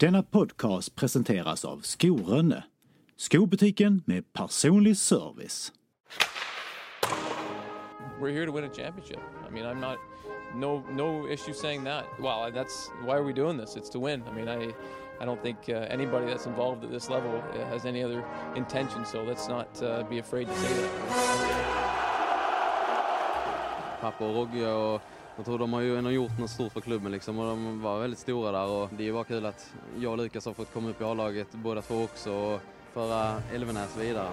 Denna podcast presenteras av Skorönne, skobutiken med personlig service. We're here to win a championship. I mean, I'm not no no issue saying that. Well, that's why are we doing this? It's to win. I mean, I I don't think uh, anybody that's involved at this level uh, has any other intention. So let's not uh, be afraid to say that. Pappa och Rogge och jag tror de har ju ändå gjort något stort för klubben liksom och de var väldigt stora där och det är ju bara kul att jag och Lukas har fått komma upp i A-laget båda två också och föra Elvenäs vidare.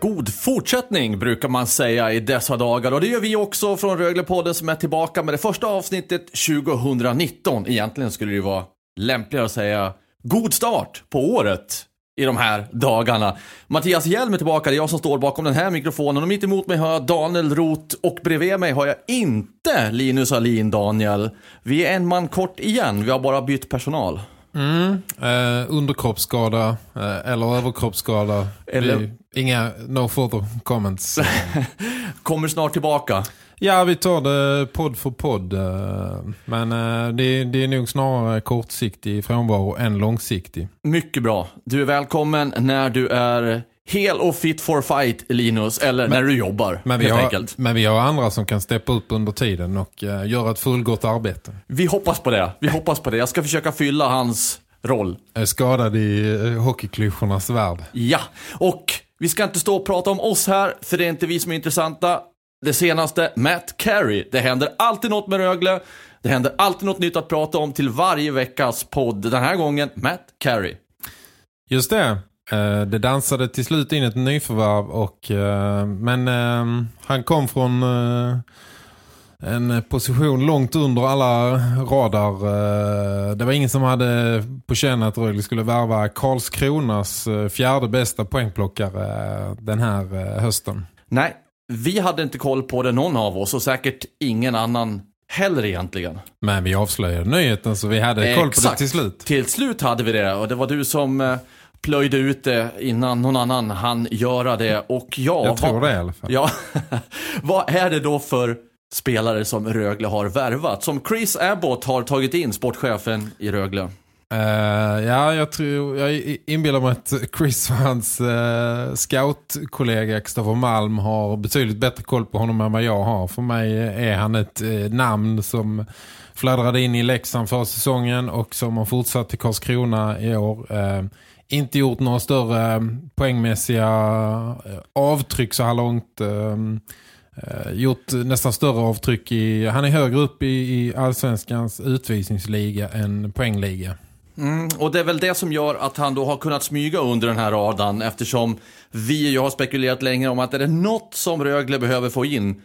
God fortsättning brukar man säga i dessa dagar och det gör vi också från Röglepodden som är tillbaka med det första avsnittet 2019. Egentligen skulle det ju vara lämpligare att säga god start på året i de här dagarna. Mattias Hjelm är tillbaka, det är jag som står bakom den här mikrofonen och mitt emot mig har jag Daniel Roth och bredvid mig har jag inte Linus Alin Daniel. Vi är en man kort igen, vi har bara bytt personal. Mm, eh, underkroppsskada eh, eller överkroppsskada. Eller- Vi, inga, no further comments. Kommer snart tillbaka. Ja, vi tar det podd för podd. Eh, men eh, det, det är nog snarare kortsiktig frånvaro än långsiktig. Mycket bra. Du är välkommen när du är hel och fit for fight Linus, eller när du jobbar Men vi, helt har, enkelt. men vi har andra som kan steppa upp under tiden och eh, göra ett fullgott arbete. Vi hoppas på det. Vi hoppas på det. Jag ska försöka fylla hans roll. Skadad i hockeyklyschornas värld. Ja, och vi ska inte stå och prata om oss här, för det är inte vi som är intressanta. Det senaste, Matt Carey. Det händer alltid något med Rögle. Det händer alltid något nytt att prata om till varje veckas podd. Den här gången, Matt Carey. Just det. Eh, Det dansade till slut in ett nyförvärv och eh, men eh, han kom från eh, en position långt under alla radar. Det var ingen som hade på känn att Rögle skulle värva Karlskronas fjärde bästa poängplockare den här hösten. Nej, vi hade inte koll på det någon av oss och säkert ingen annan heller egentligen. Men vi avslöjade nyheten så vi hade koll på det till slut. Till slut hade vi det och det var du som eh, plöjde ut det innan någon annan hann göra det. Och ja, Jag tror vad, det i alla fall. Ja, vad är det då för spelare som Rögle har värvat? Som Chris Abbott har tagit in, sportchefen i Rögle. Uh, ja, jag tror jag inbillar mig att Chris och hans uh, scoutkollega Kristoffer Malm har betydligt bättre koll på honom än vad jag har. För mig är han ett uh, namn som fladdrade in i Leksand för säsongen och som har fortsatt till Karlskrona i år. Uh, inte gjort några större poängmässiga avtryck så här långt. Eh, gjort nästan större avtryck i, han är högre upp i, i allsvenskans utvisningsliga än poängliga. Mm, och det är väl det som gör att han då har kunnat smyga under den här radarn eftersom vi ju har spekulerat länge om att är det något som Rögle behöver få in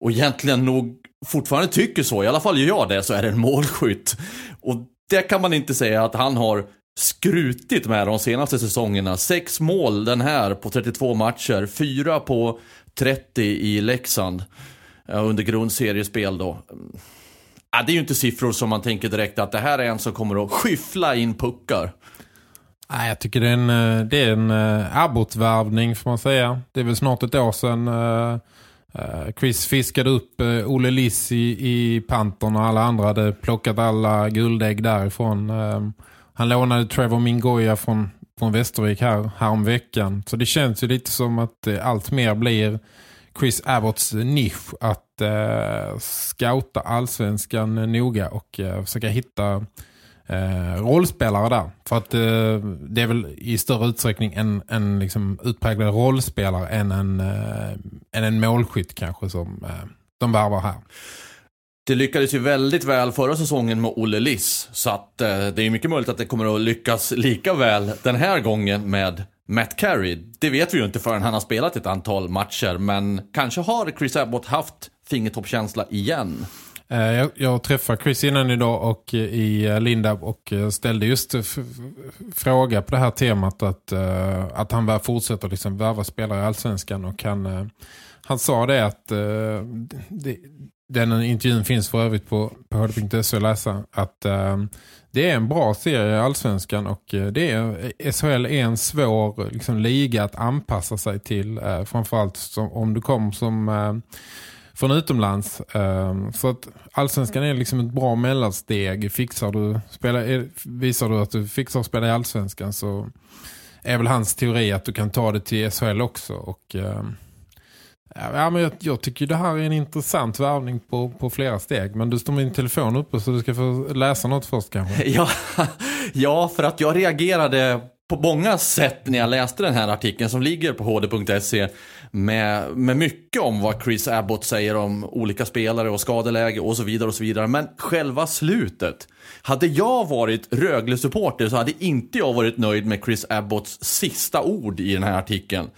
och egentligen nog fortfarande tycker så, i alla fall gör jag det, så är det en målskytt. Och det kan man inte säga att han har skrutit med de senaste säsongerna. Sex mål den här på 32 matcher, fyra på 30 i Leksand eh, under grundseriespel då. Ja, det är ju inte siffror som man tänker direkt att det här är en som kommer att skyffla in puckar. Nej, jag tycker det är en, eh, det är en eh, abbotvärvning får man säga. Det är väl snart ett år sedan eh, Chris fiskade upp Olle Liss i, i Pantern och alla andra hade plockat alla guldägg därifrån. Han lånade Trevor Mingoya från, från Västervik här, här om veckan. Så det känns ju lite som att allt mer blir Chris Abbotts nisch att uh, scouta allsvenskan noga och eh, försöka hitta eh, rollspelare där. För att eh, det är väl i större utsträckning en, en liksom utpräglad rollspelare än en, eh, än en målskytt kanske som eh, de värvar här. Det lyckades ju väldigt väl förra säsongen med Olle Liss. Så att eh, det är mycket möjligt att det kommer att lyckas lika väl den här gången med Matt Carey. Det vet vi ju inte förrän han har spelat ett antal matcher. Men kanske har Chris Abbott haft fingertoppkänsla igen. Eh, jag, jag träffade Chris innan idag och eh, i eh, Lindab och ställde just fråga på det här temat att, att han bara fortsätter liksom värva spelare i Allsvenskan och han, han sa det att det, den intervjun finns för övrigt på, på hd.se att läsa att det är en bra serie i Allsvenskan och det är, SHL är en svår liksom, liga att anpassa sig till framförallt som, om du kommer som från utomlands. Ehm, så att allsvenskan är liksom ett bra mellansteg. Fixar du, spelar, visar du att du fixar att spela i allsvenskan så är väl hans teori att du kan ta det till SHL också. Och, ehm, ja, men jag, jag, tycker det här är en intressant värvning på, på flera steg. Men du står med din telefon uppe så du ska få läsa något först kanske. Ja, ja för att jag reagerade på många sätt när jag läste den här artikeln som ligger på hd.se med, med mycket om vad Chris Abbott säger om olika spelare och skadeläge och så vidare och så vidare. Men själva slutet. Hade jag varit Rögle-supporter så hade inte jag varit nöjd med Chris Abbotts sista ord i den här artikeln.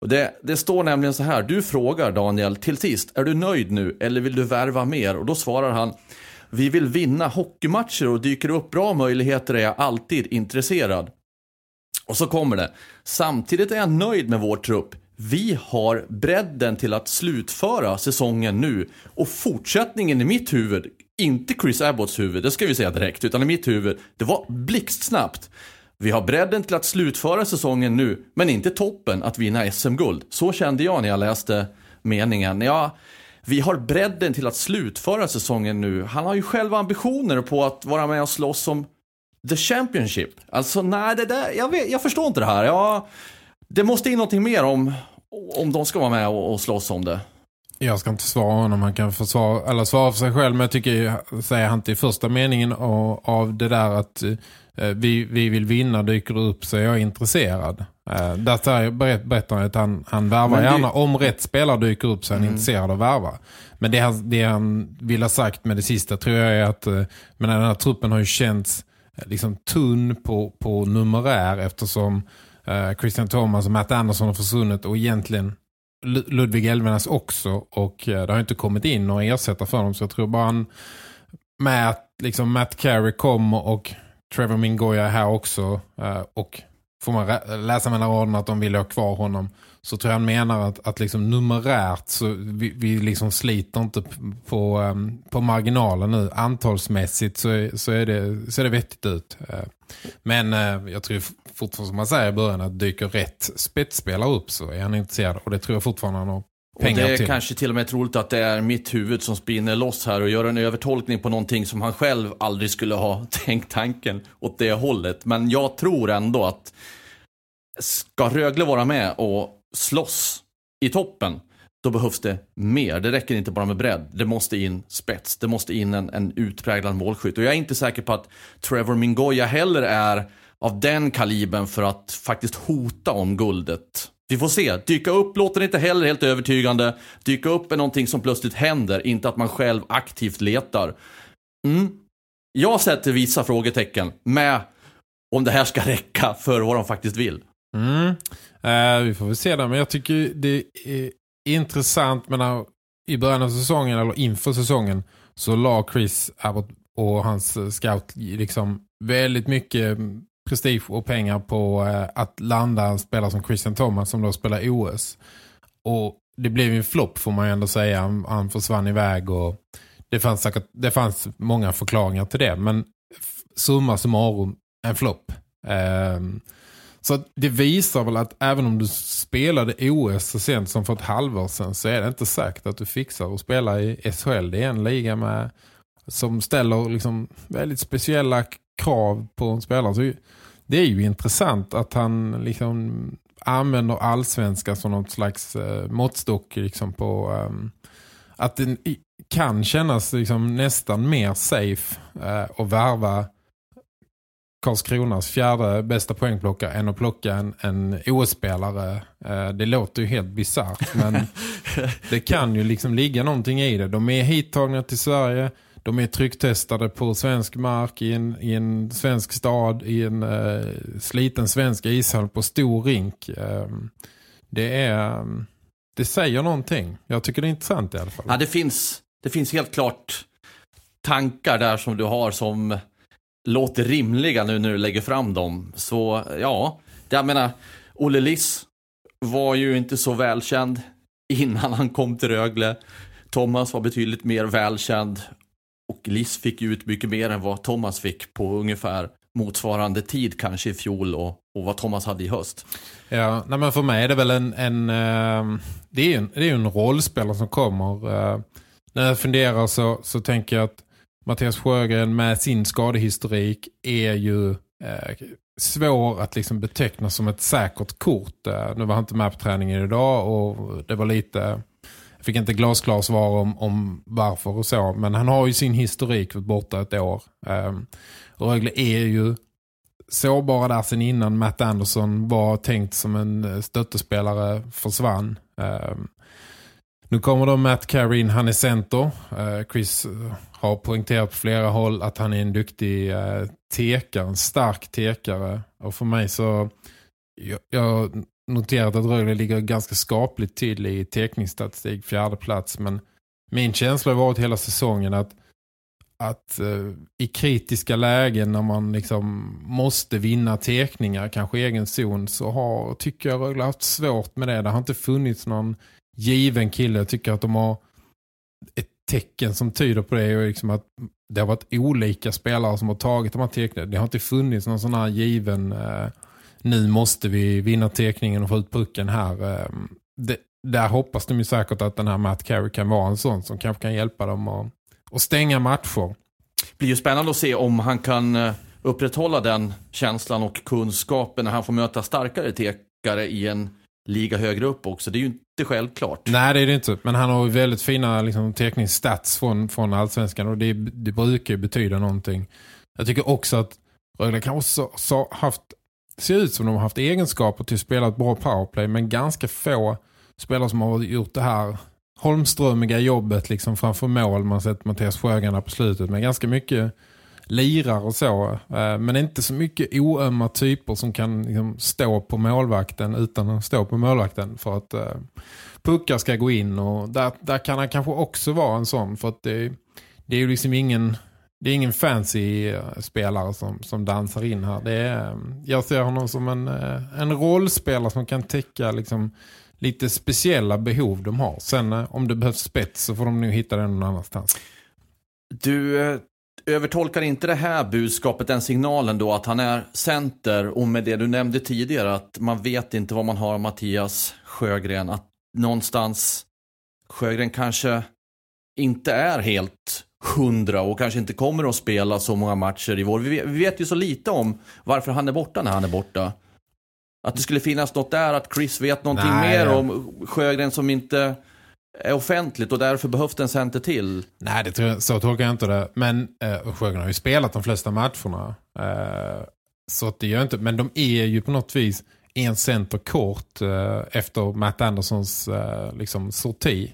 Det, det står nämligen så här, du frågar Daniel, till sist, är du nöjd nu eller vill du värva mer? Och då svarar han, vi vill vinna hockeymatcher och dyker upp bra möjligheter är jag alltid intresserad. Och så kommer det. Samtidigt är jag nöjd med vår trupp. Vi har bredden till att slutföra säsongen nu. Och fortsättningen i mitt huvud, inte Chris Abbotts huvud, det ska vi säga direkt, utan i mitt huvud, det var blixtsnabbt. Vi har bredden till att slutföra säsongen nu, men inte toppen att vinna SM-guld. Så kände jag när jag läste meningen. Ja, vi har bredden till att slutföra säsongen nu. Han har ju själv ambitioner på att vara med och slåss om The Championship. Alltså nej, det där, jag, vet, jag förstår inte det här. Jag, det måste in någonting mer om, om de ska vara med och, och slåss om det. Jag ska inte svara honom, han kan försvara, eller svara för sig själv. Men jag tycker, säger han till första meningen av, av det där att eh, vi, vi vill vinna dyker det upp så är jag intresserad. Eh, där berättar att han, han värvar det... gärna om rätt spelare dyker upp så är han mm. intresserad av att värva. Men det han, det han vill ha sagt med det sista tror jag är att eh, men den här truppen har ju känts Eh, liksom tunn på, på numerär eftersom Eh, Christian Thomas och Matt Anderson har försvunnit och egentligen Ludvig Elvenas också. Och eh, det har inte kommit in några ersättare för dem så jag tror bara han med att liksom Matt Carey kommer och Trevor Mingoya är här också. Eh, och får man läsa mellan raderna att de vill ha kvar honom så tror jag han menar att, att liksom numerärt så vi, vi liksom sliter inte på, um, på marginalen nu. Antalsmässigt så, så, är det, ser det vettigt ut. Uh, men uh, jag tror fortfarande som man säger i början att dyker rätt spetsspelare upp så är han intresserad. Och det tror jag fortfarande han har pengar och det är till. kanske till och med troligt att det är mitt huvud som spinner loss här och gör en övertolkning på någonting som han själv aldrig skulle ha tänkt tanken åt det hållet. Men jag tror ändå att ska Rögle vara med och slåss i toppen, då behövs det mer. Det räcker inte bara med bredd. Det måste in spets. Det måste in en, en utpräglad målskytt. Och jag är inte säker på att Trevor Mingoya heller är av den kalibern för att faktiskt hota om guldet. Vi får se. Dyka upp låter inte heller helt övertygande. Dyka upp är någonting som plötsligt händer, inte att man själv aktivt letar. Mm. Jag sätter vissa frågetecken med om det här ska räcka för vad de faktiskt vill. Mm. Eh, vi får väl se det. Men jag tycker det är intressant. Men i början av säsongen eller inför säsongen så la Chris Abbott och hans scout liksom väldigt mycket prestige och pengar på eh, att landa en spelare som Christian Thomas som då spelar OS. Och det blev ju en flopp får man ju ändå säga. Han, han försvann iväg och det fanns, säkert, det fanns många förklaringar till det. Men summa summarum en flopp. Um, så det visar väl att även om du spelade OS så sent som för ett halvår sedan så är det inte säkert att du fixar att spela i SHL. Det är en liga med, som ställer liksom väldigt speciella krav på en spelare. Så det är ju intressant att han liksom använder allsvenska som något slags eh, måttstock liksom på um, att det kan kännas liksom nästan mer safe eh, att värva Karlskronas fjärde bästa poängplockare än att plocka en, en OS-spelare. Eh, det låter ju helt bizarrt men det kan ju liksom ligga någonting i det. De är hittagna till Sverige. De är trycktestade på svensk mark i en, i en svensk stad i en uh, sliten svensk ishall på stor rink. Uh, det är... Det säger någonting. Jag tycker det är intressant i alla fall. Ja, det finns, det finns helt klart tankar där som du har som låter rimliga nu när du lägger fram dem. Så ja, jag menar, Olle Liss var ju inte så välkänd innan han kom till Rögle. Thomas var betydligt mer välkänd och Liss fick ut mycket mer än vad Thomas fick på ungefär motsvarande tid kanske i fjol och, och vad Thomas hade i höst. Ja, nej men för mig är det väl en, en ehm, det är en, det är en rollspelare som kommer. Eh, när jag funderar så, så tänker jag att Mattias Sjögren med sin skadehistorik är ju eh, svår att liksom beteckna som ett säkert kort. Eh, nu var han inte med på träningen idag och det var lite... Fick inte glasklar svar om, om varför och så. Men han har ju sin historik borta ett år. Ehm, och Rögle är ju sårbara där sen innan Matt Anderson var tänkt som en eh, stöttespelare försvann. Um, nu kommer då Matt Carey in, han är center. Uh, Chris eh, har poängterat på flera håll att han är en duktig uh, tekare, en stark tekare. Och för mig så, jag, jag noterat att Rögle ligger ganska skapligt till i tekningsstatistik, fjärde plats. Men min känsla har varit hela säsongen att att uh, i kritiska lägen när man liksom måste vinna tekningar, kanske egen zon, så har, tycker jag Rögle haft svårt med det. Det har inte funnits någon given kille. Jag tycker att de har ett tecken som tyder på det och liksom att det har varit olika spelare som har tagit de här teckningarna. Det har inte funnits någon sån här given Uh, nu måste vi vinna tekningen och få ut pucken här. Eh, det, där hoppas de ju säkert att den här Matt Carey kan vara en sån som kanske kan hjälpa dem att och stänga matcher. Det blir ju spännande att se om han kan eh, upprätthålla den känslan och kunskapen när han får möta starkare tekare i en liga högre upp också. Det är ju inte självklart. Nej, det är det inte. Men han har ju väldigt fina liksom, tekningsstats från, från allsvenskan och det, det brukar ju betyda någonting. Jag tycker också att Rögle kan också så haft, ser ut som de har haft egenskaper till att spela ett bra powerplay men ganska få spelare som har gjort det här Holmströmiga jobbet liksom framför mål. Man har sett Mattias Sjögren på slutet med ganska mycket lirar och så. Eh, men inte så mycket oömma typer som kan liksom stå på målvakten utan att stå på målvakten för att uh, puckar ska gå in. Och där, där kan han kanske också vara en sån för att det, det är ju liksom ingen... Det är ingen fancy eh, spelare som, som dansar in här. Det är, eh, jag ser honom som en, eh, en rollspelare som kan täcka liksom lite speciella behov de har. Sen om det behövs spets så får de nog hitta den någon annanstans. Du övertolkar inte det här budskapet, den signalen då att han är center och med det du nämnde tidigare att man vet inte vad man har av Mattias Sjögren. Att någonstans Sjögren kanske inte är helt hundra och kanske inte kommer att spela så många matcher i vår. Vi vet, vi vet ju så lite om varför han är borta när han är borta. Att det skulle finnas något där, att Chris vet någonting Nej, mer om Sjögren som inte är offentligt och därför behövs det en center till. Nej, det tror jag, så tolkar jag inte det. Men eh, Sjögren har ju spelat de flesta matcherna. Eh, så att det gör inte, men de är ju på något vis en center kort eh, efter Matt Andersons eh, liksom sorti.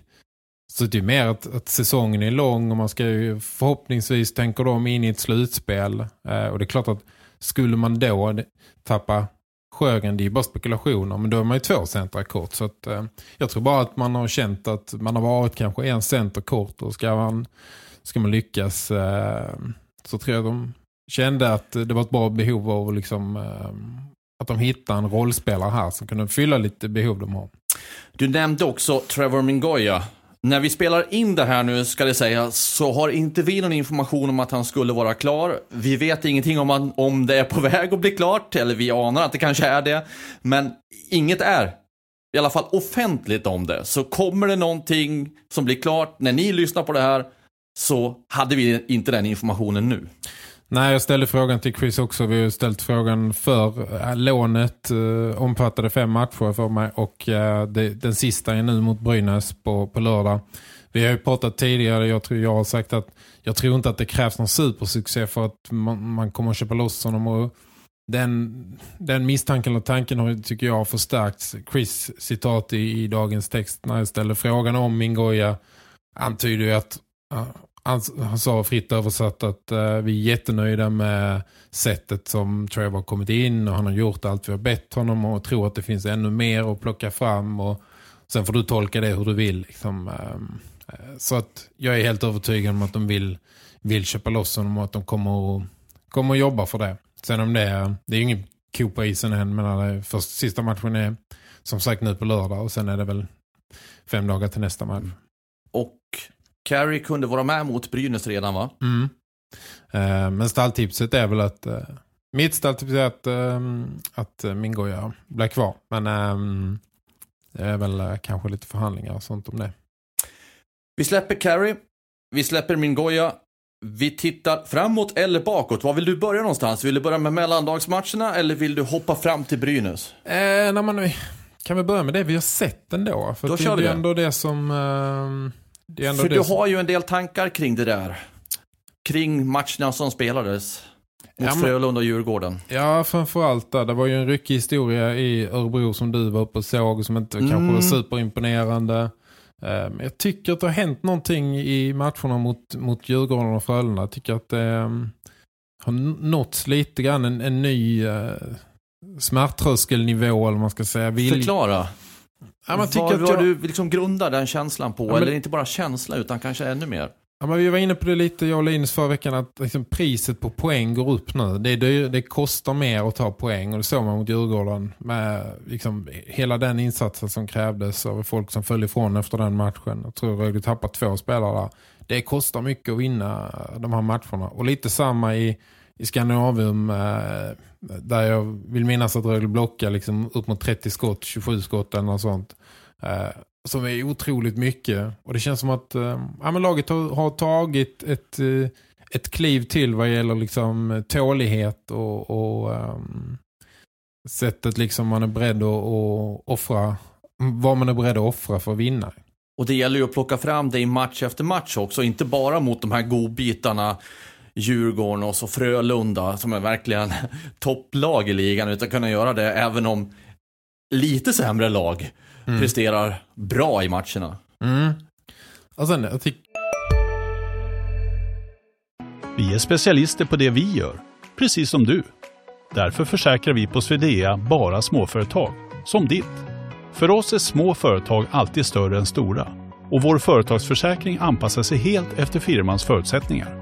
Så det är mer att, att, säsongen är lång och man ska ju förhoppningsvis tänka dem in i ett slutspel. Eh, och det är klart att skulle man då tappa Sjögren, det är ju bara spekulationer. Men då är man ju två centra kort. Så att, eh, jag tror bara att man har känt att man har varit kanske en center kort. Och ska man, ska man lyckas eh, så tror jag de kände att det var ett bra behov av liksom, eh, att de hittar en rollspelare här som kunde fylla lite behov de har. Du nämnde också Trevor Mingoya när vi spelar in det här nu ska det säga så har inte vi någon information om att han skulle vara klar. Vi vet ingenting om han, om det är på väg att bli klart, eller vi anar att det kanske är det. Men inget är i alla fall offentligt om det. Så kommer det någonting som blir klart när ni lyssnar på det här så hade vi inte den informationen nu. Nej, jag ställde frågan till Chris också. Vi har ställt frågan för eh, lånet eh, omfattade fem matcher för mig och eh, det, den sista är nu mot Brynäs på, på lördag. Vi har ju pratat tidigare, jag, tror, jag har sagt att jag tror inte att det krävs någon supersuccé för att man, man kommer att köpa loss honom och den, den misstanken och tanken har, tycker jag har förstärkts. Chris citat i, i dagens text när jag ställde frågan om Mingoya antyder ju att han, han sa fritt översatt att uh, vi är jättenöjda med sättet som Trevor har kommit in och han har gjort allt vi har bett honom och tror att det finns ännu mer att plocka fram och Sen får du tolka det hur du vill. Liksom. Ehm, eh, så att jag är helt övertygad om att de vill, vill köpa loss honom och att de kommer att, kommer att jobba för det. Sen om det är, det är ju ingen ko på isen än, men först, sista matchen är som sagt nu på lördag och sen är det väl fem dagar till nästa match. Mm. Och Carey kunde vara med mot Brynäs redan va? Mm. Eh, men stalltipset är väl att eh, mitt stalltips är att, eh, att Mingoja blir kvar. Men ehm, det är väl eh, kanske lite förhandlingar och sånt om det. Vi släpper Carey. Vi släpper Mingoja. Vi tittar framåt eller bakåt. Var vill du börja någonstans? Vill du börja med mellandagsmatcherna eller vill du hoppa fram till Brynäs? Eh, när man, kan vi börja med det vi har sett ändå? För Då det, kör vi det ändå det som... Eh, För du som, har ju en del tankar kring det där. Kring matcherna som spelades. Mot Ja, men- Frölunda och Djurgården. Ja, framförallt där. Det var ju en ryckig historia i Örebro som du var uppe och såg som inte kanske Mm. var superimponerande. Eh, Men jag tycker att det har hänt någonting i matcherna mot, mot Djurgården och Frölunda. Jag tycker att det um, har nåtts lite grann en, en ny uh, smärttröskelnivå eller man ska säga. Vill... Förklara. Ja, man tycker vad att jag... du liksom grundar den känslan på? Ja, men- Eller inte bara känsla utan kanske ännu mer? Ja, men vi var inne på det lite, jag och Linus förra veckan, att liksom priset på poäng går upp nu. Det, det, det kostar mer att ta poäng och det såg man mot Djurgården med liksom, hela den insatsen som krävdes av folk som föll ifrån efter den matchen. Jag tror Rögle tappade två spelare där. Det kostar mycket att vinna de här matcherna. Och lite samma i, i Skandinavium eh, där jag vill minnas att Rögle blockar liksom upp mot 30 skott, 27 skott eller något sånt. Eh, som är otroligt mycket. Och det känns som att eh, ja, men laget har, har tagit ett, eh, ett kliv till vad gäller liksom tålighet och, och ehm, sättet liksom man är beredd att, att offra vad man är beredd att offra för att vinna. Och det gäller ju att plocka fram det i match efter match också. Inte bara mot de här godbitarna Djurgården och så Frölunda som är verkligen topplag i ligan. Utan kunna göra det även om lite sämre lag presterar bra i matcherna. Mm. Sen, jag tycker Vi är specialister på det vi gör, precis som du. Därför försäkrar vi på Swedea bara småföretag, som ditt. För oss är små företag alltid större än stora och vår företagsförsäkring anpassar sig helt efter firmans förutsättningar.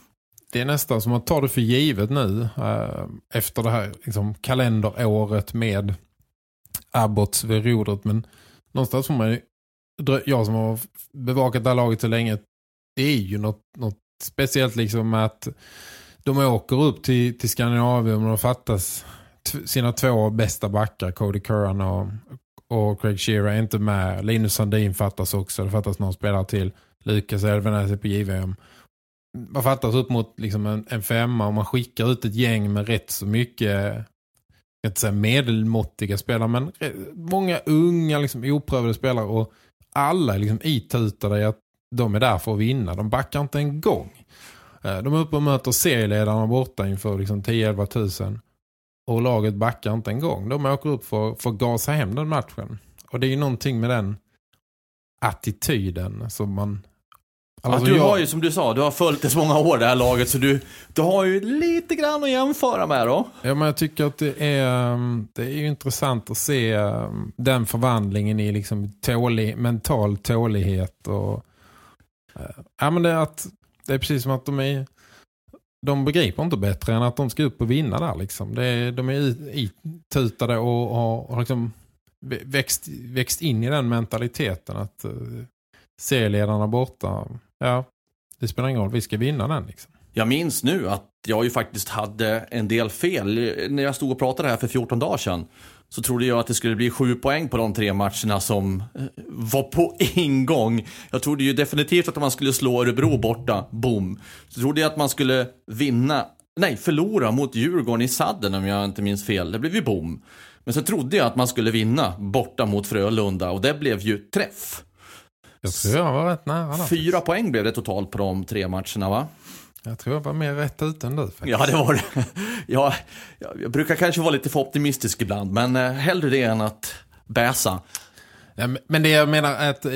det är nästan som att ta det för givet nu eh, efter det här liksom, kalenderåret med Abbots vid rodret. Men någonstans får man ju, jag som har bevakat det här laget så länge, det är ju något, något speciellt liksom med att de åker upp till, till Skandinavien och de fattas sina två bästa backar, Cody Curran och, och Craig Shearer är inte med. Linus Sandin fattas också, det fattas någon spelare till. Lukas Elvenäs är på JVM. Man fattas upp mot liksom en, en femma och man skickar ut ett gäng med rätt så mycket jag inte säga medelmåttiga spelare men många unga liksom oprövade spelare och alla är liksom itutade i att de är där för att vinna. De backar inte en gång. Eh, de är uppe och möter serieledarna borta inför liksom 10-11 tusen och laget backar inte en gång. De åker upp för, för att gasa hem den matchen. Och det är ju någonting med den attityden som man... Alltså, du har ju som du sa, du har följt det så många år det här laget så du, du har ju lite grann att jämföra med då. Ja, men jag tycker att det är, um, det är ju intressant att se um, den förvandlingen i liksom tålig, mental tålighet. Och, uh, ja, men det, är att, det är precis som att de är de begriper inte bättre än att de ska upp och vinna där. Liksom. Det är, de är itutade och har, liksom vä- växt, växt in i den mentaliteten att uh, serieledarna borta, ja, det spelar ingen roll, vi ska vinna den. Liksom. Jag minns nu att jag ju faktiskt hade en del fel. När jag stod och pratade här för 14 dagar sedan så trodde jag att det skulle bli sju poäng på de tre matcherna som eh, var på ingång. Jag trodde ju definitivt att man skulle slå Örebro borta, boom. Så trodde jag att man skulle vinna, nej förlora mot Djurgården i sadden om jag inte minns fel. Det blev ju boom. Men så trodde jag att man skulle vinna borta mot Frölunda och det blev ju träff. Jag tror jag var rätt nära där. Fyra poäng blev det totalt på de tre matcherna va? Jag tror jag var mer rätt ut än du faktiskt. Ja, det var det. Ja, jag, jag brukar kanske vara lite för optimistisk ibland, men eh, hellre det än att bäsa. Men- det jag menar är att eh,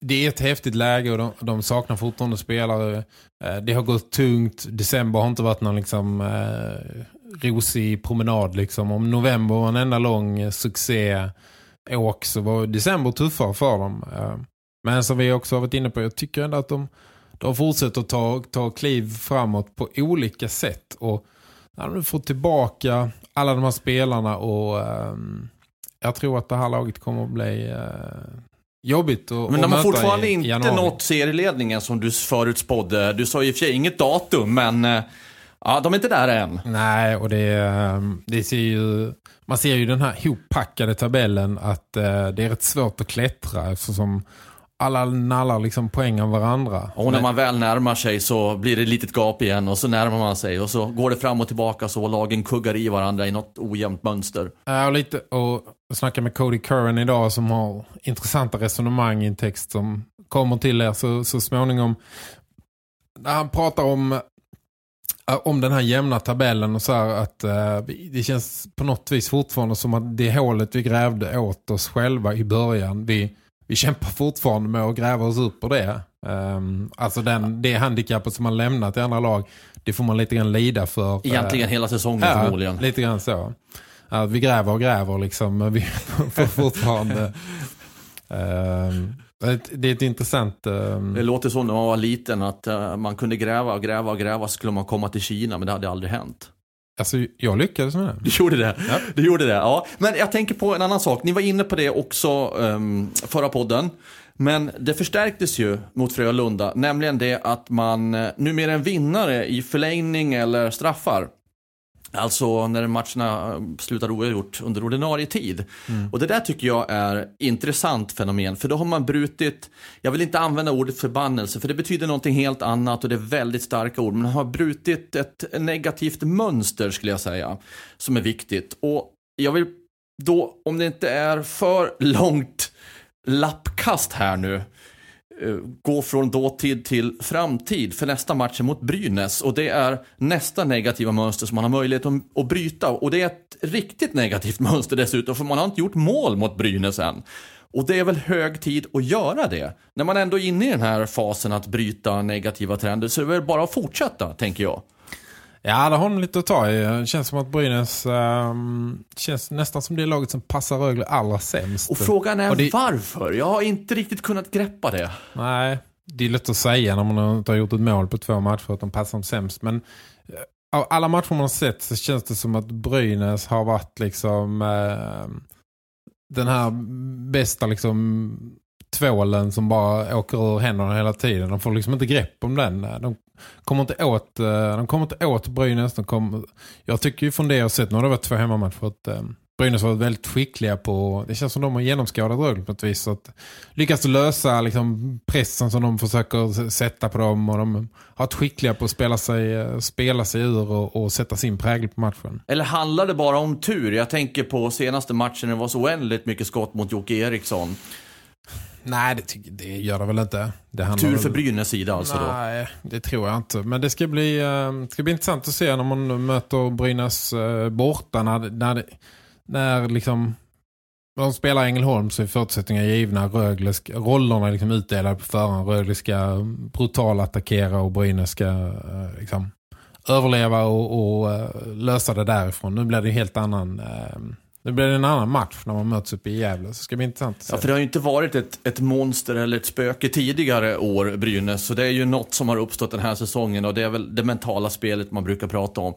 det är ett häftigt läge och de, de saknar fortfarande spelare. Eh, Det har gått tungt. December har inte varit någon liksom eh, rosig promenad liksom. Om november var en enda lång succé åk så var december tuffare för dem. Eh, Men som vi också har varit inne på, jag tycker ändå att de, de fortsätter att ta, ta kliv framåt på olika sätt. Och när de får tillbaka alla de här spelarna och ehm, jag tror att det här laget kommer att bli eh, jobbigt att Men de har fortfarande i inte januari. nått serieledningen som du förutspådde. Du sa och för sig inget datum, men eh, ja, de är inte där än. Nej, och det, ehm, det ser ju... Man ser ju den här hoppackade tabellen att eh, det är rätt svårt att klättra eftersom alla nallar liksom poäng av varandra. Och när man väl närmar sig så blir det ett litet gap igen och så närmar man sig och så går det fram och tillbaka så lagen kuggar i varandra i något ojämnt mönster. Ja, och lite och jag snackade med Cody Curran idag som har intressanta resonemang i en text som kommer till er så, så småningom. När han pratar om eh, om den här jämna tabellen och så här att eh, det känns på något vis fortfarande som att det hålet vi grävde åt oss själva i början, vi, vi kämpar fortfarande med att gräva oss upp på det. Um, alltså den, det handikappet som man lämnat i andra lag, det får man lite grann lida för. eh, Egentligen hela säsongen Ja, förmodligen. lite grann så. Ja, vi gräver och gräver liksom, men vi får fortfarande... Ehm, det- är ett intressant... ehm, Det låter så när man var liten att eh, man kunde gräva och gräva och gräva så skulle man komma till Kina men det hade aldrig hänt. Alltså, jag lyckades med det. Du gjorde det. Du gjorde det, ja. Men jag tänker på en annan sak. Ni var inne på det också um, förra podden. Men det förstärktes ju mot Frölunda, nämligen det att man uh, numera är en vinnare i förlängning eller straffar. Alltså när matcherna eh, slutar oavgjort under ordinarie tid. Och det där tycker jag är intressant fenomen. För då har man brutit, jag vill inte använda ordet förbannelse för det betyder någonting helt annat och det är väldigt starka ord. Men man har brutit ett negativt mönster skulle jag säga. Som är viktigt. Och jag vill då, om det inte är för långt lappkast här nu Eh, gå från dåtid till framtid för nästa match är mot Brynäs och det är nästa negativa mönster som man har möjlighet att, att bryta och det är ett riktigt negativt mönster dessutom för man har inte gjort mål mot Brynäs än. Och det är väl hög tid att göra det. När man ändå är inne i den här fasen att bryta negativa trender så är det väl bara att fortsätta, tänker jag. Ja, det har de lite att ta i. Det känns som att Brynäs ehm, känns nästan som det laget som passar Rögle allra sämst. Och frågan är Och det- varför? Jag har inte riktigt kunnat greppa det. Nej, det är lätt att säga när man inte har gjort ett mål på två matcher att de passar dem sämst. Men eh, av alla matcher man har sett så känns det som att Brynäs har varit liksom eh, den här bästa liksom tvålen som bara åker ur händerna hela tiden. De får liksom inte grepp om den. De kommer inte åt, eh, de kommer inte åt Brynäs. De kom, jag tycker ju från det jag har sett, nu har det varit två hemmamatcher, att eh, Brynäs har varit väldigt skickliga på, det känns som de har genomskådat Rögle på ett vis. Så att lyckas lösa liksom, pressen som de försöker sätta på dem och de har varit skickliga på att spela sig, eh, spela sig ur och, och sätta sin prägel på matchen. Eller handlar det bara om tur? Jag tänker på senaste matchen det var så oändligt mycket skott mot Jocke Eriksson. Nej, det, det gör det väl inte. Det Tur för Brynäs sida alltså då. Nej, det tror jag inte. Men det ska bli, eh, det ska bli intressant att se när man möter Brynäs eh, borta. När, när, när liksom de spelar Ängelholm så är förutsättningar givna. Rögle ska, rollerna är liksom utdelade på förhand. Rögle ska brutalt attackera och Brynäs ska eh, liksom överleva och, och lösa det därifrån. Nu blir det en helt annan... nu blir det en annan match när man möts upp i Gävle. Så det ska bli intressant att se. Ja, för det har ju inte varit ett, ett monster eller ett spöke tidigare år, Brynäs. Så det är ju något som har uppstått den här säsongen och det är väl det mentala spelet man brukar prata om.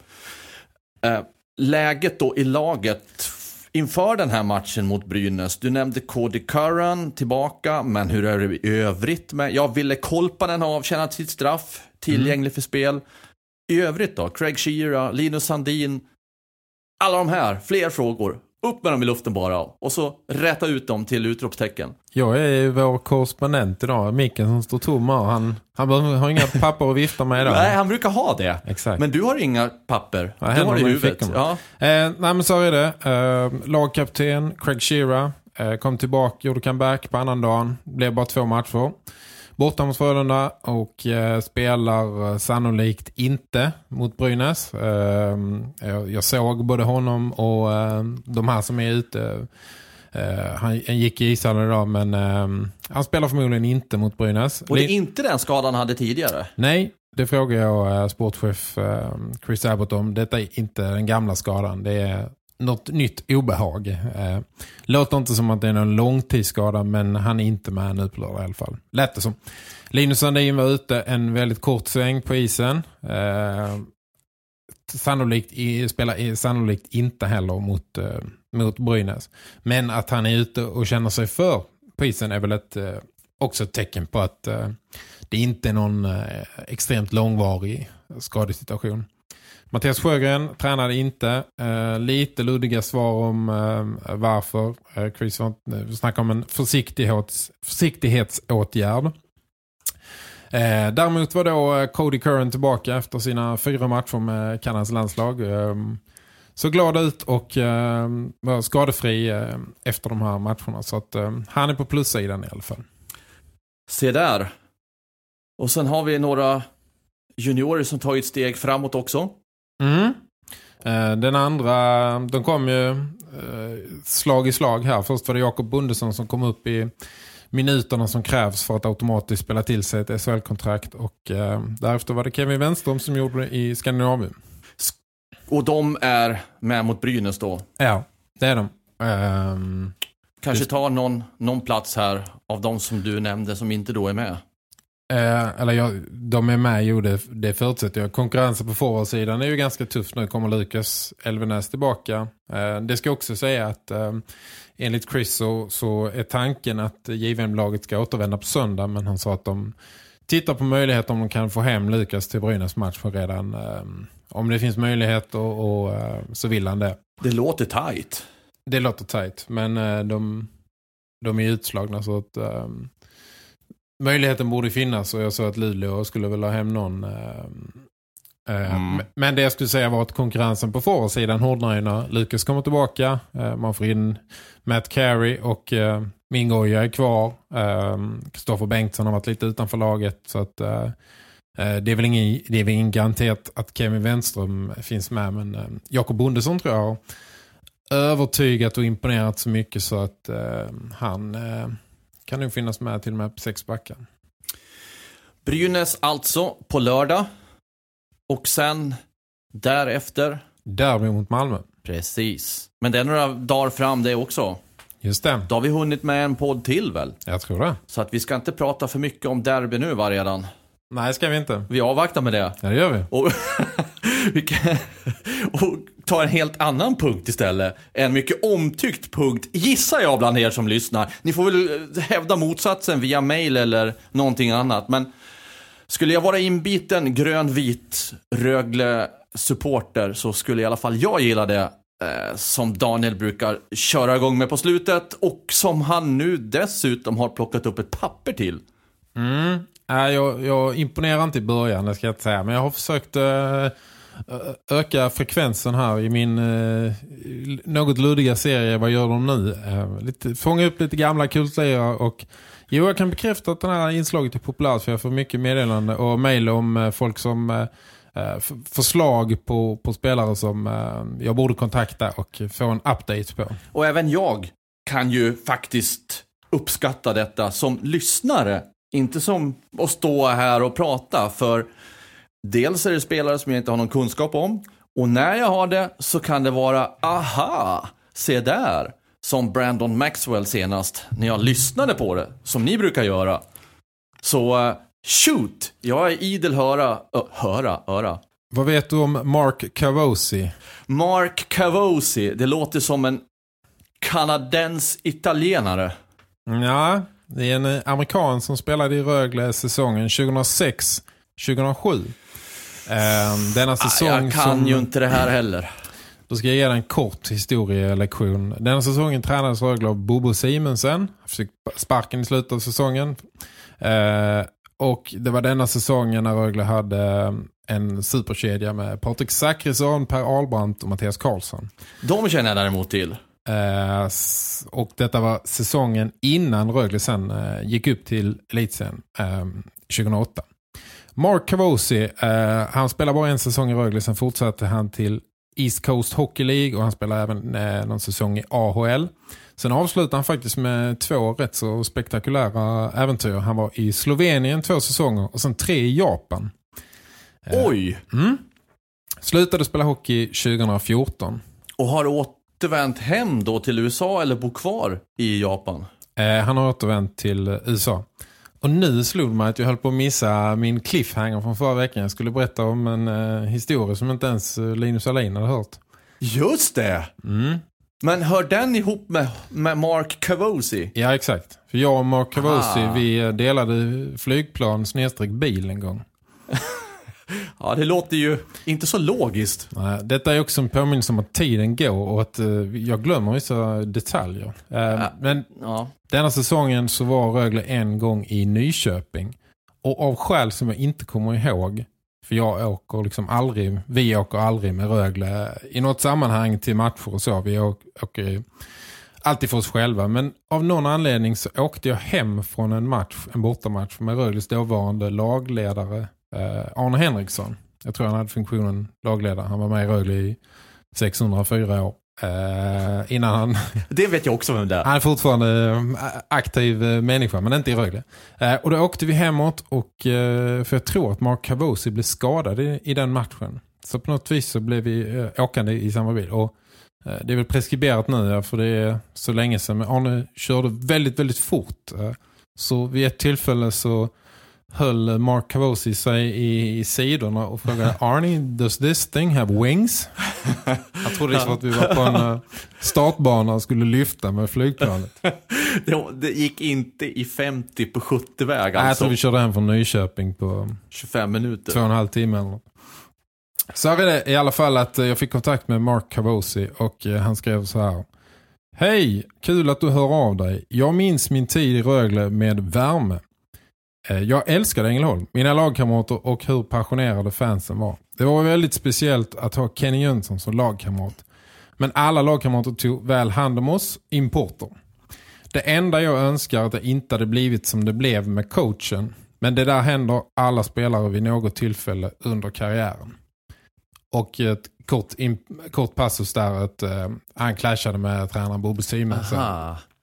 Eh, läget då i laget inför den här matchen mot Brynäs. Du nämnde Cody Curran tillbaka, men hur är det i övrigt med? Ja, Ville Kolpanen har avtjänat sitt straff, tillgänglig för spel. I övrigt då? Craig Shearer, Linus Sandin. Alla de här, fler frågor. Upp med dem i luften bara och så rätta ut dem till utropstecken. Jag är ju vår korrespondent idag. Micken som står tom här. Han, han har inga papper att vifta med idag. Nej, han brukar ha det. Exakt. Men du har inga papper. Ja, du har det i huvudet. Ja. Eh, nej men så är det. Eh, lagkapten Craig Shearer eh, kom tillbaka, gjorde comeback på annan dagen. Blev bara två matcher. Borta mot Frölunda och eh, spelar eh, sannolikt inte mot Brynäs. Eh, jag, jag såg både honom och eh, de här som är ute. Han, han gick i ishallen idag men eh, han spelar förmodligen inte mot Brynäs. Och det är inte den skadan han hade tidigare. Nej, det frågar jag sportchef eh, Chris Abbott om. Detta är inte den gamla skadan. Det är något nytt obehag. Eh, låter inte som att det är någon långtidsskada men han är inte med nu på lördag i alla fall. Lät det som. Linus Sandin var ute en väldigt kort sväng på isen. Eh, sannolikt, i, spelar sannolikt inte heller mot, eh, mot Brynäs. Men att han är ute och känner sig för på isen är väl ett, eh, också ett tecken på att eh, det inte är någon eh, extremt långvarig skadesituation. Mattias Sjögren tränade inte. Eh, lite luddiga svar om eh, varför. Eh, Chris snackar om en försiktighets, försiktighetsåtgärd. Eh, däremot var då eh, Cody Curran tillbaka efter sina fyra matcher med Kanadas landslag. Eh, så glad ut och eh, var skadefri eh, efter de här matcherna. Så att eh, han är på plussidan i alla fall. Se där. Och sen har vi några juniorer som tagit steg framåt också. Mm. Eh, Den andra, de kom ju eh, slag i slag här. Först var det Jakob Bundesson som kom upp i minuterna som krävs för att automatiskt spela till sig ett SHL-kontrakt. Och eh, därefter var det Kevin Wenström som gjorde det i Skandinavien. Och de är med mot Brynäs då. Ja, det är de. Ehm, Kanske Just- tar någon, någon plats här av de som du nämnde som inte då är med. Eh, eller ja, de är med, jo det, det förutsätter jag. Konkurrensen på forwardsidan är ju ganska tuff nu. Kommer Lukas Elvenäs tillbaka. Eh, det ska också säga att eh, enligt Chris så, så är tanken att JVM-laget ska återvända på söndag. Men han sa att de tittar på möjlighet om de kan få hem Lukas till Brynäs match för redan. Eh, om det finns möjlighet och, och eh, så vill han det. Det låter tajt. Det låter tajt, men eh, de, de är utslagna så att eh, möjligheten borde finnas och jag sa att Luleå skulle väl ha hem någon. eh, eh, Mm. Men det jag skulle säga var att konkurrensen på forwardsidan hårdnar ju när Lukas kommer tillbaka. Eh, man får in Matt Carey och eh, Mingoja är kvar. Kristoffer Bengtsson har varit lite utanför laget så att eh, eh, det är väl ingen, det är väl ingen garanterat att Kevin Wenström finns med men eh, Jakob Bondesson tror jag har övertygat och imponerat så mycket så att eh, han eh, kan nog finnas med till och med på sex backar. Brynäs alltså på lördag. Och sen därefter. Derby mot Malmö. Precis. Men det är några dagar fram det också. Just det, Då har vi hunnit med en podd till väl? jag tror det. Så att vi ska inte prata för mycket om derby nu va redan. Nej, ska vi inte. Vi avvaktar med det. Ja, det gör vi. Och, och ta en helt annan punkt istället. En mycket omtyckt punkt, gissar jag bland er som lyssnar. Ni får väl eh, hävda motsatsen via mail eller någonting annat. Men skulle jag vara inbiten grön-vit Rögle-supporter så skulle i alla fall jag gilla det. Eh, som Daniel brukar köra igång med på slutet och som han nu dessutom har plockat upp ett papper till. Mm. Äh, jag, jag imponerar inte i början, det ska jag inte säga. Men jag har försökt eh, öka frekvensen här i min eh, något luddiga serie. Vad gör de nu? Eh, lite, fånga upp lite gamla kultlejer och jo, jag kan bekräfta att den här inslaget är populärt för jag får mycket meddelande och mejl om eh, folk som eh, eh förslag på, på spelare som eh, jag borde kontakta och få en update på. Och även jag kan ju faktiskt uppskatta detta som lyssnare. Inte som att stå här och prata. För dels är det spelare som jag inte har någon kunskap om. Och när jag har det så kan det vara, aha, se där. Som Brandon Maxwell senast, när jag lyssnade på det. Som ni brukar göra. Så, eh, shoot! Jag är idel höra, ö, höra, öra. Vad vet du om Mark Cavosi? Mark Cavosi, det låter som en kanadens italienare. Ja, det är en amerikan som spelade i Rögle säsongen 2006-2007. Eh, denna säsong Ah, jag kan som... ju inte det här heller. Då ska jag ge en kort historielektion. Denna säsongen tränades Rögle av Bobo Simensen. Han fick sparken i slutet av säsongen. Eh, och det var denna säsongen när Rögle hade eh, en superkedja med Patrik Zackrisson, Per Albrandt och Mattias Karlsson. De känner jag däremot till. Eh, och detta var säsongen innan Rögle sen eh, gick upp till elitserien eh, 2008. Mark Cavosi, eh, han spelar bara en säsong i Rögle, sen fortsatte han till East Coast Hockey League och han spelar även eh, någon säsong i AHL. Sen avslutade han faktiskt med två rätt så spektakulära äventyr. Han var i Slovenien två säsonger och sen tre i Japan. Oj! Mm. Slutade spela hockey 2014. Och har återvänt hem då till USA eller bor kvar i Japan? Eh, han har återvänt till eh, USA. Och nu slog mig att jag höll på att missa min cliffhanger från förra veckan. Jag skulle berätta om en eh, historia som inte ens eh, Linus Alin hade hört. Just det! Mm. Men hör den ihop med, med Mark Cavosi? Ja, exakt. För jag och Mark Cavosi, Ah. vi eh, delade flygplan snedstreck bil en gång. Ja, det låter ju inte så logiskt. Nej, Detta är också en påminnelse om att tiden går och att eh, jag glömmer vissa detaljer. Eh, Men Ja. denna säsongen så var Rögle en gång i Nyköping. Och av skäl som jag inte kommer ihåg, för jag åker liksom aldrig, vi åker aldrig med Rögle i något sammanhang till matcher och så. Vi åker, ju alltid för oss själva. Men av någon anledning så åkte jag hem från en match, en bortamatch med Rögles dåvarande lagledare Arne Henriksson. Jag tror han hade funktionen lagledare. Han var med i Rögle i 604 år. Eh, innan han Det vet jag också vem det är. han är fortfarande eh, aktiv eh, människa, men inte i Rögle. Eh, och då åkte vi hemåt, och, eh, för jag tror att Mark Cavosi blev skadad i, i den matchen. Så på något vis så blev vi eh, åkande i samma bil. Och eh, det är väl preskriberat nu, för det är så länge sedan. Men Arne körde väldigt, väldigt fort. Eh, så vid ett tillfälle så höll Mark Cavosi sig i, i sidorna och frågade Arnie, does this thing have wings? Jag trodde liksom att vi var på en eh, startbana och skulle lyfta med flygplanet. Det, gick inte i 50 på 70-väg Nej, jag alltså. tror vi körde hem från Nyköping på 25 minuter. två och en halv timme eller. Så är det i alla fall att eh, jag fick kontakt med Mark Cavosi och eh, han skrev så här. Hej, kul att du hör av dig. Jag minns min tid i Rögle med värme. Eh, jag älskade Ängelholm, mina lagkamrater och hur passionerade fansen var. Det var väldigt speciellt att ha Kenny Jönsson som lagkamrat. Men alla lagkamrater tog väl hand om oss, importer. Det enda jag önskar är att det inte hade blivit som det blev med coachen. Men det där händer alla spelare vid något tillfälle under karriären. Och ett kort, in, kort passus där att eh, han clashade med tränaren Bobo Simonsen.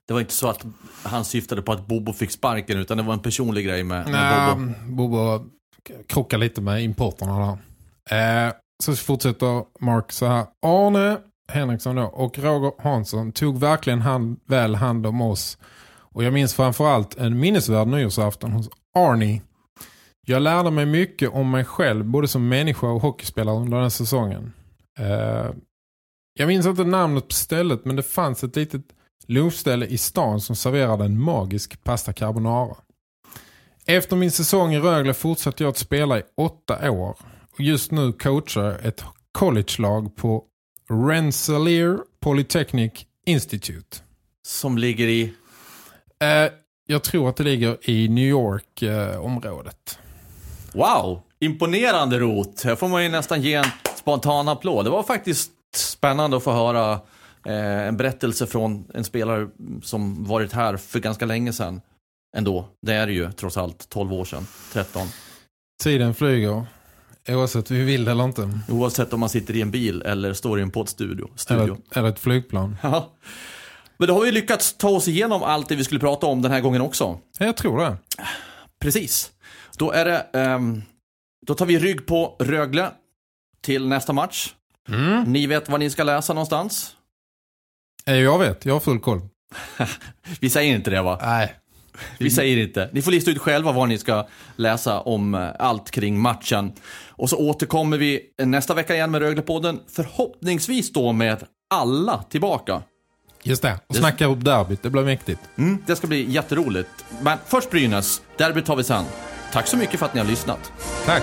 Det var inte så att han syftade på att Bobo fick sparken utan det var en personlig grej med, med Bobo. Bobo krockar lite med importerna där. Eh, så fortsätter Mark så här. Arne Henriksson då och Roger Hansson tog verkligen hand, väl hand om oss. Och jag minns framförallt en minnesvärd nyårsafton hos Arnie. Jag lärde mig mycket om mig själv både som människa och hockeyspelare under den säsongen. Eh, jag minns inte namnet på stället men det fanns ett litet lunchställe i stan som serverade en magisk pasta carbonara. Efter min säsong i Rögle fortsatte jag att spela i åtta år. Och just nu coachar ett college-lag på Rensselaer Polytechnic Institute. Som ligger i... Eh, jag tror att det ligger i New York-området. Wow! Imponerande rot. Här får man ju nästan ge en spontan applåd. Det var faktiskt spännande att få höra eh, en berättelse från en spelare som varit här för ganska länge sedan. Ändå. Det är det ju trots allt 12 år sedan. 13. Tiden flyger. Oavsett vi vill eller inte. Oavsett om man sitter i en bil eller står i en poddstudio. Studio. Eller, eller ett flygplan. Ja. Men då har vi lyckats ta oss igenom allt det vi skulle prata om den här gången också. Jag tror det. Precis. Då är det, ehm, då tar vi rygg på Rögle till nästa match. Mm. Ni vet vad ni ska läsa någonstans? Eh, Jag vet, jag har full koll. Vi säger inte det va? Nej. Vi säger inte. Ni får lista ut själva vad ni ska läsa om eh, allt kring matchen. Och så återkommer vi nästa vecka igen med Röglepodden. Förhoppningsvis då med alla tillbaka. Just det. Och snacka upp derbyt, det blir mäktigt. Mm, det ska bli jätteroligt. Men först Brynäs, derbyt tar vi sen. Tack så mycket för att ni har lyssnat. Tack.